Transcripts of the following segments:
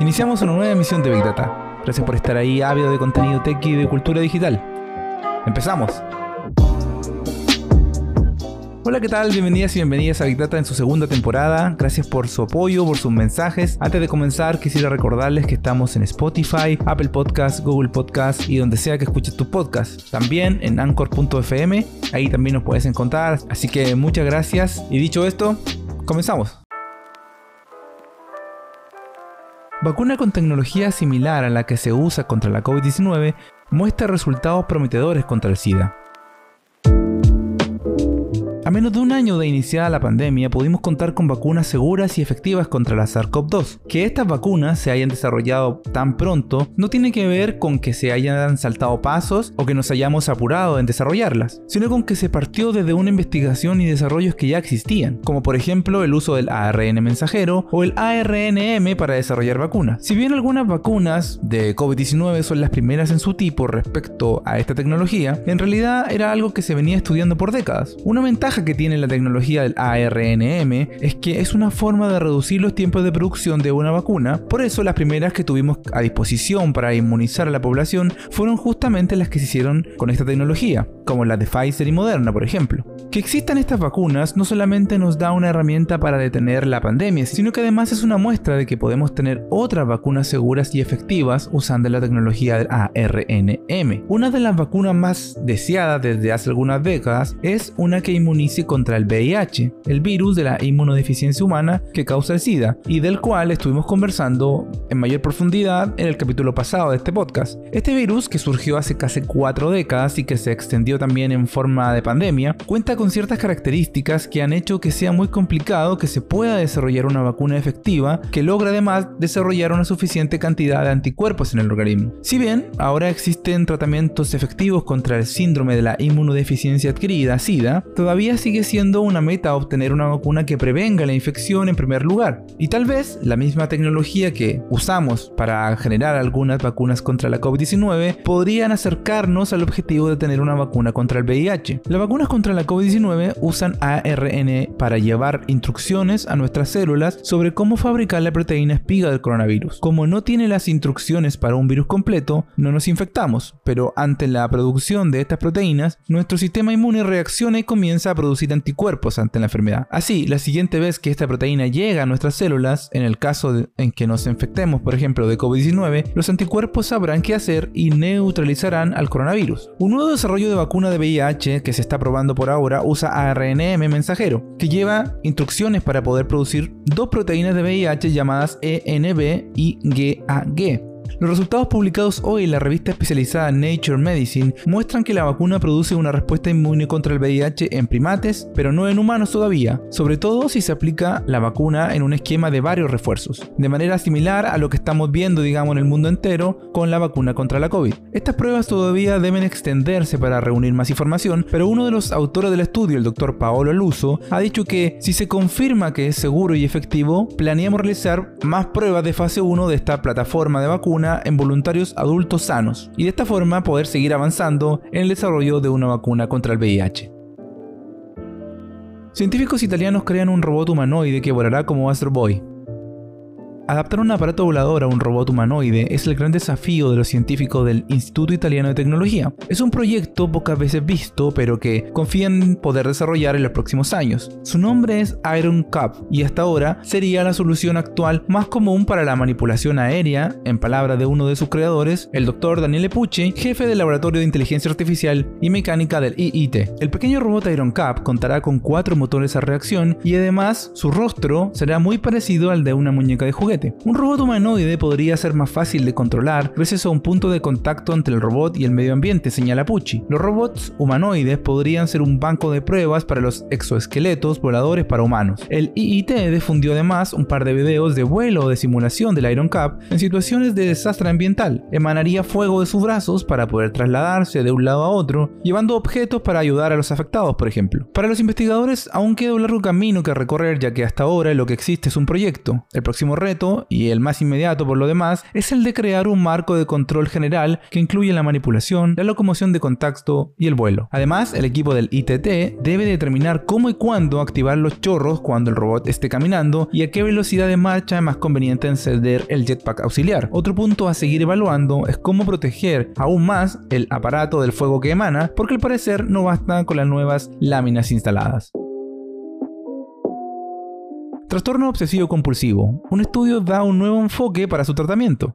Iniciamos una nueva emisión de Big Data. Gracias por estar ahí ávido de contenido tech y de cultura digital. Empezamos. Hola, ¿qué tal? Bienvenidas y bienvenidas a Big Data en su segunda temporada. Gracias por su apoyo, por sus mensajes. Antes de comenzar, quisiera recordarles que estamos en Spotify, Apple Podcasts, Google Podcasts y donde sea que escuches tu podcast. También en anchor.fm, ahí también nos puedes encontrar. Así que muchas gracias. Y dicho esto, comenzamos. Vacuna con tecnología similar a la que se usa contra la COVID-19 muestra resultados prometedores contra el SIDA. Menos de un año de iniciada la pandemia, pudimos contar con vacunas seguras y efectivas contra la SARS-CoV-2. Que estas vacunas se hayan desarrollado tan pronto no tiene que ver con que se hayan saltado pasos o que nos hayamos apurado en desarrollarlas, sino con que se partió desde una investigación y desarrollos que ya existían, como por ejemplo el uso del ARN mensajero o el ARNM para desarrollar vacunas. Si bien algunas vacunas de COVID-19 son las primeras en su tipo respecto a esta tecnología, en realidad era algo que se venía estudiando por décadas. Una ventaja que tiene la tecnología del ARNM es que es una forma de reducir los tiempos de producción de una vacuna, por eso las primeras que tuvimos a disposición para inmunizar a la población fueron justamente las que se hicieron con esta tecnología, como las de Pfizer y Moderna, por ejemplo. Que existan estas vacunas no solamente nos da una herramienta para detener la pandemia, sino que además es una muestra de que podemos tener otras vacunas seguras y efectivas usando la tecnología del ARNM. Una de las vacunas más deseadas desde hace algunas décadas es una que contra el VIH, el virus de la inmunodeficiencia humana que causa el SIDA, y del cual estuvimos conversando en mayor profundidad en el capítulo pasado de este podcast. Este virus, que surgió hace casi cuatro décadas y que se extendió también en forma de pandemia, cuenta con con ciertas características que han hecho que sea muy complicado que se pueda desarrollar una vacuna efectiva que logra además desarrollar una suficiente cantidad de anticuerpos en el organismo. Si bien ahora existen tratamientos efectivos contra el síndrome de la inmunodeficiencia adquirida, SIDA, todavía sigue siendo una meta obtener una vacuna que prevenga la infección en primer lugar. Y tal vez la misma tecnología que usamos para generar algunas vacunas contra la COVID-19 podrían acercarnos al objetivo de tener una vacuna contra el VIH. Las vacunas contra la COVID-19 usan ARN para llevar instrucciones a nuestras células sobre cómo fabricar la proteína espiga del coronavirus. Como no tiene las instrucciones para un virus completo, no nos infectamos, pero ante la producción de estas proteínas, nuestro sistema inmune reacciona y comienza a producir anticuerpos ante la enfermedad. Así, la siguiente vez que esta proteína llega a nuestras células, en el caso en que nos infectemos, por ejemplo, de COVID-19, los anticuerpos sabrán qué hacer y neutralizarán al coronavirus. Un nuevo desarrollo de vacuna de VIH que se está probando por ahora usa ARNM mensajero, que lleva instrucciones para poder producir dos proteínas de VIH llamadas ENB y GAG. Los resultados publicados hoy en la revista especializada Nature Medicine muestran que la vacuna produce una respuesta inmune contra el VIH en primates, pero no en humanos todavía, sobre todo si se aplica la vacuna en un esquema de varios refuerzos, de manera similar a lo que estamos viendo, digamos, en el mundo entero con la vacuna contra la COVID. Estas pruebas todavía deben extenderse para reunir más información, pero uno de los autores del estudio, el doctor Paolo Luso, ha dicho que si se confirma que es seguro y efectivo, planeamos realizar más pruebas de fase 1 de esta plataforma de vacuna en voluntarios adultos sanos y de esta forma poder seguir avanzando en el desarrollo de una vacuna contra el VIH. Científicos italianos crean un robot humanoide que volará como Astro Boy. Adaptar un aparato volador a un robot humanoide es el gran desafío de los científicos del Instituto Italiano de Tecnología. Es un proyecto pocas veces visto, pero que confían poder desarrollar en los próximos años. Su nombre es Iron Cup y hasta ahora sería la solución actual más común para la manipulación aérea, en palabras de uno de sus creadores, el doctor Daniele Pucci, jefe del Laboratorio de Inteligencia Artificial y Mecánica del IIT. El pequeño robot Iron Cup contará con cuatro motores a reacción y además su rostro será muy parecido al de una muñeca de juguete un robot humanoide podría ser más fácil de controlar gracias a un punto de contacto entre el robot y el medio ambiente, señala Pucci. Los robots humanoides podrían ser un banco de pruebas para los exoesqueletos voladores para humanos. El IIT difundió además un par de videos de vuelo de simulación del Iron Cup en situaciones de desastre ambiental. Emanaría fuego de sus brazos para poder trasladarse de un lado a otro, llevando objetos para ayudar a los afectados, por ejemplo. Para los investigadores aún queda un largo camino que recorrer ya que hasta ahora lo que existe es un proyecto. El próximo reto y el más inmediato por lo demás, es el de crear un marco de control general que incluye la manipulación, la locomoción de contacto y el vuelo. Además, el equipo del ITT debe determinar cómo y cuándo activar los chorros cuando el robot esté caminando y a qué velocidad de marcha es más conveniente encender el jetpack auxiliar. Otro punto a seguir evaluando es cómo proteger aún más el aparato del fuego que emana, porque al parecer no basta con las nuevas láminas instaladas. Trastorno obsesivo compulsivo. Un estudio da un nuevo enfoque para su tratamiento.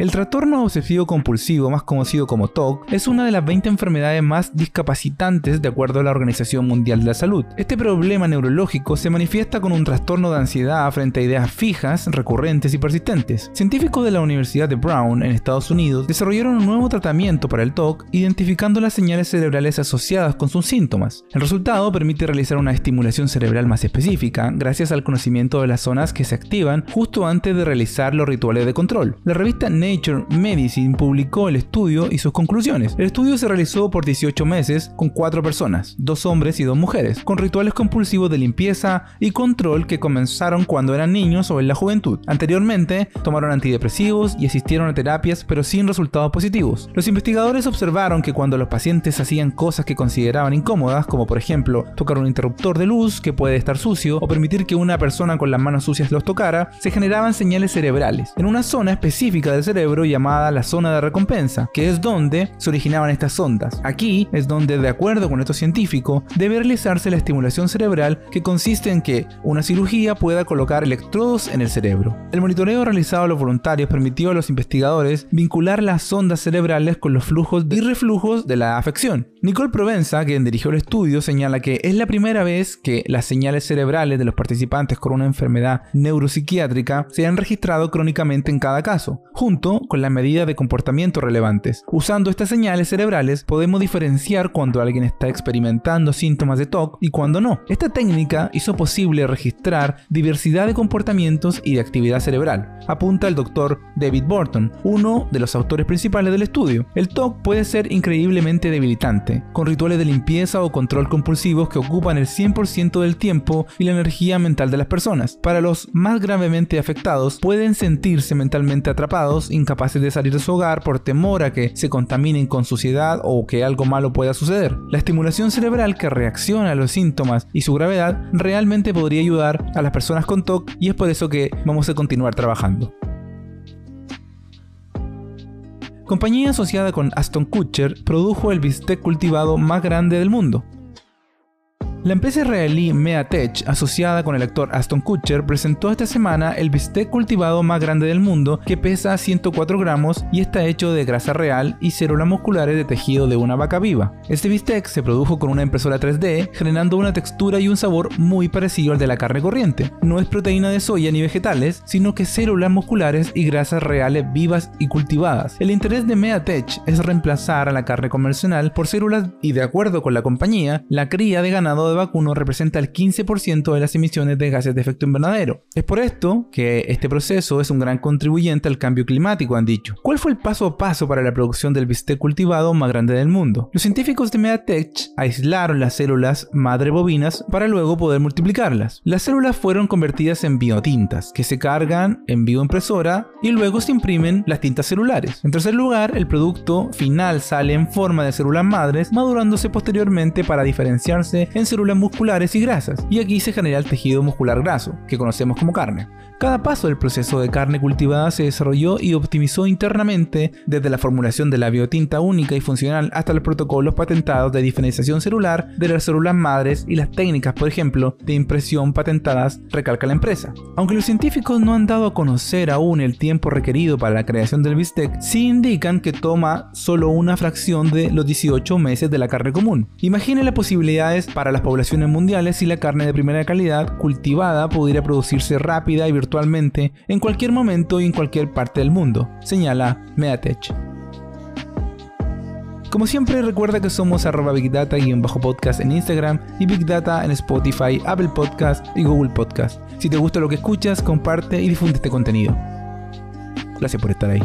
El trastorno obsesivo compulsivo, más conocido como TOC, es una de las 20 enfermedades más discapacitantes de acuerdo a la Organización Mundial de la Salud. Este problema neurológico se manifiesta con un trastorno de ansiedad frente a ideas fijas, recurrentes y persistentes. Científicos de la Universidad de Brown en Estados Unidos desarrollaron un nuevo tratamiento para el TOC identificando las señales cerebrales asociadas con sus síntomas. El resultado permite realizar una estimulación cerebral más específica gracias al conocimiento de las zonas que se activan justo antes de realizar los rituales de control. La revista Nature Medicine publicó el estudio y sus conclusiones. El estudio se realizó por 18 meses con 4 personas, dos hombres y dos mujeres, con rituales compulsivos de limpieza y control que comenzaron cuando eran niños o en la juventud. Anteriormente, tomaron antidepresivos y asistieron a terapias pero sin resultados positivos. Los investigadores observaron que cuando los pacientes hacían cosas que consideraban incómodas, como por ejemplo tocar un interruptor de luz que puede estar sucio o permitir que una persona con las manos sucias los tocara, se generaban señales cerebrales en una zona específica del cerebro llamada la zona de recompensa, que es donde se originaban estas ondas. Aquí es donde, de acuerdo con esto científico, debe realizarse la estimulación cerebral que consiste en que una cirugía pueda colocar electrodos en el cerebro. El monitoreo realizado a los voluntarios permitió a los investigadores vincular las ondas cerebrales con los flujos y reflujos de la afección. Nicole Provenza, quien dirigió el estudio, señala que es la primera vez que las señales cerebrales de los participantes con una enfermedad neuropsiquiátrica se han registrado crónicamente en cada caso, junto con las medidas de comportamiento relevantes. Usando estas señales cerebrales podemos diferenciar cuando alguien está experimentando síntomas de TOC y cuando no. Esta técnica hizo posible registrar diversidad de comportamientos y de actividad cerebral, apunta el doctor David Burton, uno de los autores principales del estudio. El TOC puede ser increíblemente debilitante, con rituales de limpieza o control compulsivos que ocupan el 100% del tiempo y la energía mental de las personas. Para los más gravemente afectados, pueden sentirse mentalmente atrapados incapaces de salir de su hogar por temor a que se contaminen con suciedad o que algo malo pueda suceder. La estimulación cerebral que reacciona a los síntomas y su gravedad realmente podría ayudar a las personas con TOC y es por eso que vamos a continuar trabajando. Compañía asociada con Aston Kutcher produjo el bistec cultivado más grande del mundo, la empresa israelí Meatech, asociada con el actor Aston Kutcher, presentó esta semana el bistec cultivado más grande del mundo que pesa 104 gramos y está hecho de grasa real y células musculares de tejido de una vaca viva. Este bistec se produjo con una impresora 3D, generando una textura y un sabor muy parecido al de la carne corriente. No es proteína de soya ni vegetales, sino que células musculares y grasas reales vivas y cultivadas. El interés de Meatech es reemplazar a la carne convencional por células y de acuerdo con la compañía, la cría de ganado de vacuno representa el 15% de las emisiones de gases de efecto invernadero. Es por esto que este proceso es un gran contribuyente al cambio climático, han dicho. ¿Cuál fue el paso a paso para la producción del bistec cultivado más grande del mundo? Los científicos de Medatech aislaron las células madre bovinas para luego poder multiplicarlas. Las células fueron convertidas en biotintas, que se cargan en bioimpresora y luego se imprimen las tintas celulares. En tercer lugar, el producto final sale en forma de células madres, madurándose posteriormente para diferenciarse en células musculares y grasas, y aquí se genera el tejido muscular graso, que conocemos como carne. Cada paso del proceso de carne cultivada se desarrolló y optimizó internamente desde la formulación de la biotinta única y funcional hasta los protocolos patentados de diferenciación celular de las células madres y las técnicas, por ejemplo, de impresión patentadas, recalca la empresa. Aunque los científicos no han dado a conocer aún el tiempo requerido para la creación del bistec, sí indican que toma solo una fracción de los 18 meses de la carne común. Imagine las posibilidades para las poblaciones mundiales si la carne de primera calidad cultivada pudiera producirse rápida y virtualmente en cualquier momento y en cualquier parte del mundo, señala Meatech. Como siempre, recuerda que somos arroba Big Data-podcast en Instagram y Big Data en Spotify, Apple Podcast y Google Podcast. Si te gusta lo que escuchas, comparte y difunde este contenido. Gracias por estar ahí.